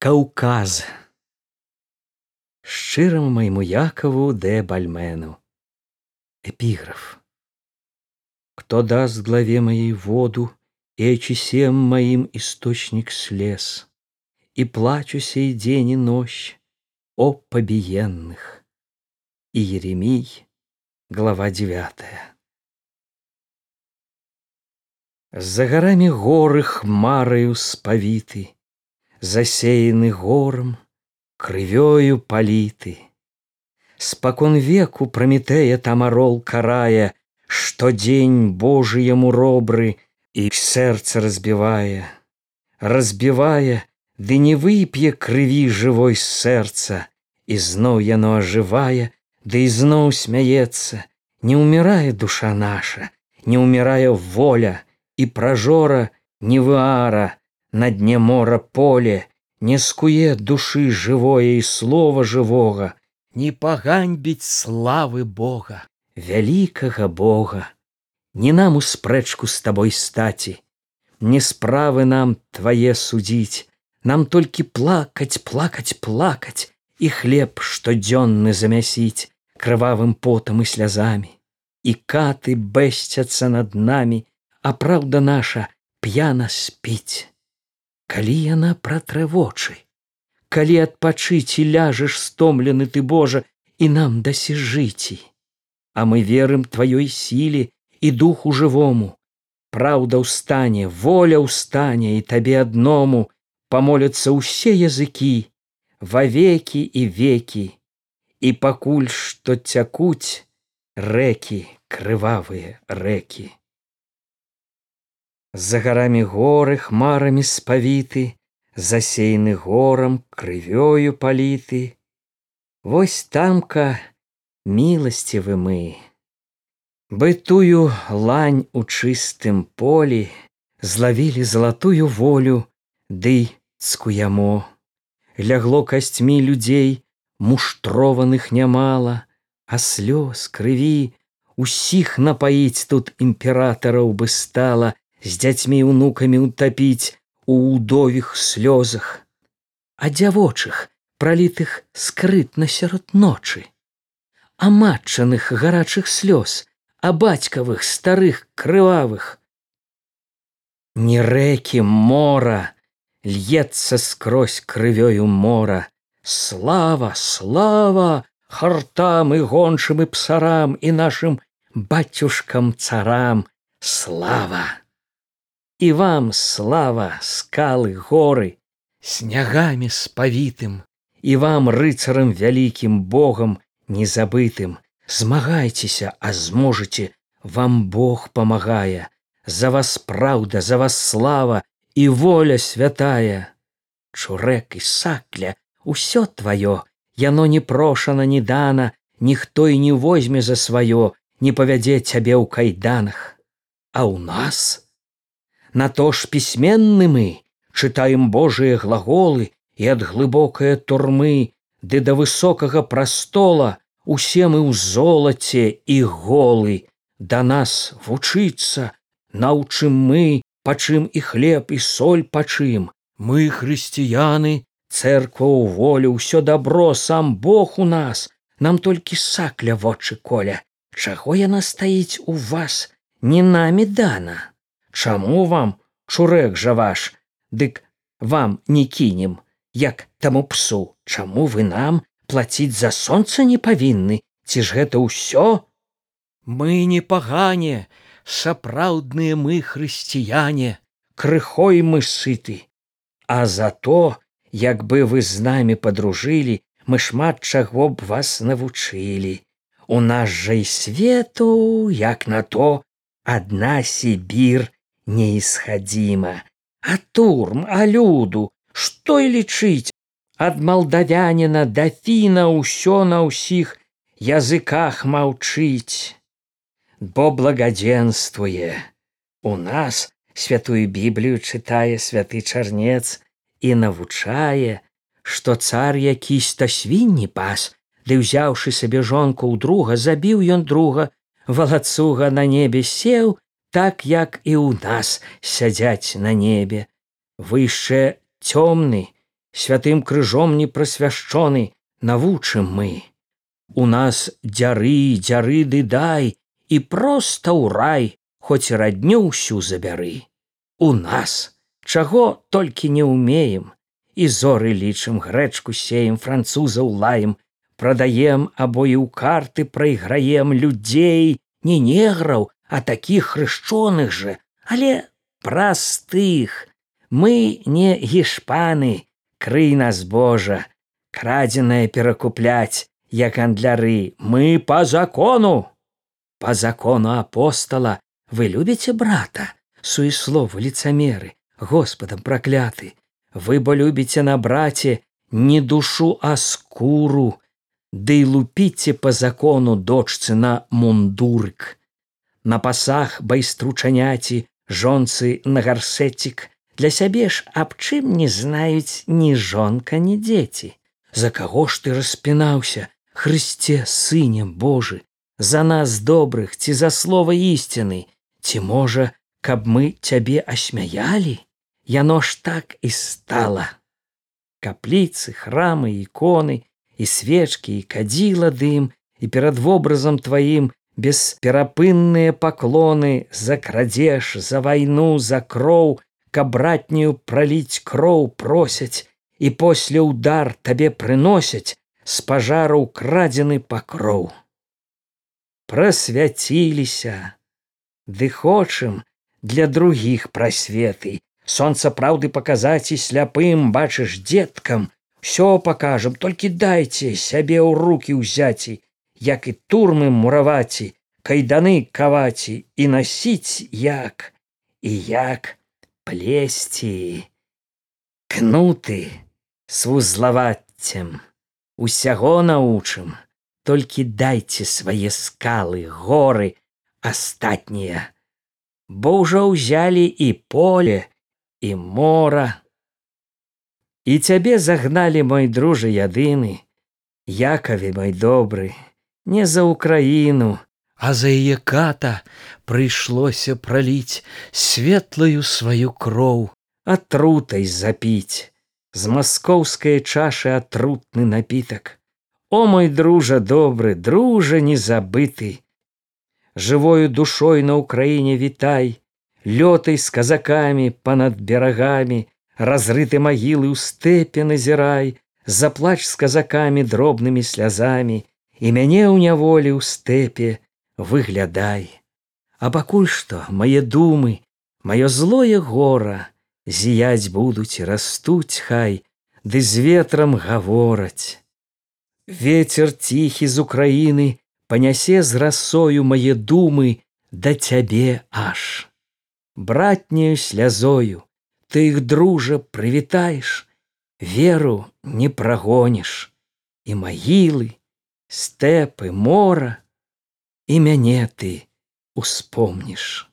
Каўказ Шчырому моему Якову де Бальмену Эпиграф Кто даст главе моей воду, И очисем моим источник слез, И плачу сей день и ночь о побиенных. И Еремий, глава девятая. За горами горы хмарою спавіты, засеяны горам, крывёю паліты. Спакон веку праметея тамарол карая, штодзень Божыяму робры і сэрца разбівае, разбівае, ды не вып'е крыві жывой з сэрца, і зноў яно ажывае, ды ізноў смяецца, не ўмірае душа наша, не ўмірае воля і пражора невыара, на дне мора поле не скуе душы жывое і слова жывога не паганьбіць славы бога вялікага бога. Не нам у спрэчку з табой стаці не справы нам твае судзіць нам толькі плакаць плакаць плакаць і хлеб штодзённы замясіць крывавым потам і слязамі. І каты бэсцяцца над намі а праўда наша п'яна спіць калі яна пратрэ вочы калі адпачыць і ляжаш стомлены ты божа і нам дасі жыці. А мы верым тваёй сіле і духу жывому. Праўда ў стане воля ў стане і табе адному памоляцца ўсе языкі вавекі і векі. І пакуль што цякуць рэкі крывавыя рэкі За гарамі горы хмарамі спавіты, засеяны горам крывёю паліты. Вось тамка міласцівы мы. Бытую лань у чыстым полі злавілі залатую волю, ды цкуямо. Лягло касцьмі людзей, муштрованых нямала, а слёз крыві, усіх напаіць тут імператараў бы стала, з дзяцьмі унукамі утапіць у ўдовіх слёзах, а дзявочых пралітых скрытна сярод ночы, а матчаных гарачых слёз, а бацькавых старых крывавых. Не рэкі мора льецца скрозь крывёю мора, слава слава хартам і гончым і псарам і нашим бацюшкам царам слава і вам слава скалы горы снягамі спавітым і вам рыцарам вялікім богам незабытым. Змагайцеся а зможаце вам бог памагае. За вас праўда за вас слава і воля святая. Чурэк і сакля усё тваё яно не прошана не дана ніхто і не возьме за сваё не павядзе цябе ў кайданах. А ў нас На то ж пісьменны мы чытаем Божыя глаголы і ад глыбокае турмы, ды да высокага прастола усе мы ў золаце і голы да нас вучыцца, наўчым мы, пачым і хлеб і соль пачым. Мы хрысціяны, цэрква ў волю ўсё добро сам Бог у нас, нам толькі сакля вочы коля, Чаго яна стаіць у вас, не намі дана. Чаму вам чурэк жа ваш, дык вам не кінем, як таму псу, Чаму вы нам плаціць за сонца не павінны, ці ж гэта ўсё? Мы не пагане, сапраўдныя мы хрысціяне, крыхой мы сыты, А за то, як бы вы з намі подружылі, мы шмат чаго б вас навучылі. У нас жа і свету, як на то, адна сібір неисходимо. А турм, а люду, што і лічыць ад малдавяніна да фіна ўсё на ўсіх языках маўчыць. Бо благадзенствуе. У нас святую біблію чытае святы чарнец і навучае, што цар якісь-то свінні пас, ды ўзяўшы сабе жонку ў друга, забіў ён друга, валацуга на небе сеў так як і ў нас сядзяць на небе. Выйшчэ цёмны святым крыжом не прасвяшчоны навучым мы. У нас дзяры дзяры ды дай і проста ў рай хоць радню ўсю забяры. У нас чаго толькі не ўмеем і зоры лічым грэчку сеем французаў лаем прадаем або і ў карты прайграем людзей не неграў а такіх хрышчоных же але простых мы не гішпаны крый нас божа крадзенае перакупляць як гандляры. Мы по закону. По закону апостола. Вы любите брата? Суесловы лицамеры господам прокляты вы бо любіце на браце не душу а скуру. Ды лупіце по закону дочцы на мундурык на пасах байстручаняці жонцы на гарсетик для сябе ж аб чым не знаюць ні жонка ні дзеці. За каго ж ты распінаўся Хрысце сыне Божы, за нас добрых ці за слова ісціны, ці можа, каб мы цябе асмяялі, Яно ж так і стала. Капліцы, храмы, іконы і свечкі і кадзіла дым і перад вобразам тваім бесперапынныя паклоны за крадзеж, за вайну, за кроў, каб братнюю праліць кроў просяць і после удар табе прыносяць з пажару крадзены пакроў. Прасвяціліся, ды хочам для другіх прасветы, Сонца праўды паказаць і сляпым бачыш дзеткам, все пакажам, толькі дайце сябе ў руки ўзяці, як і турмы мураваці, кайданы каваці і насіць як і як плесці, кнуты с вузлаваццем. Усяго научым толькі дайце свае скалы горы астатнія. Бо ўжо ўзялі і поле і мора. І цябе загналі мой дружа ядыны якаве мой добры не за украіну а за яе ката прыйшлося праліць светлую сваю кроў атрутай запіць. З маскоўскай чашы атрутны напітак. О мой дружа добры дружа незабыты! Жывою душой на ўкраіне вітай лётай з казакамі панад берагамі разрыты магілы ў стэпе назірай заплач з казакамі дробнымі слязамі і мяне ў няволі ў стэпе выглядай. А пакуль што мае думы маё злое гора зіяць будуць растуць хай ды з ветрам гавораць. Ветер ціхі з украіны панясе з расою мае думы да цябе аж. Братняю слязою ты іх дружа прывітаеш веру не прагоніш і магілы стэпы мора і мяне ты успомніш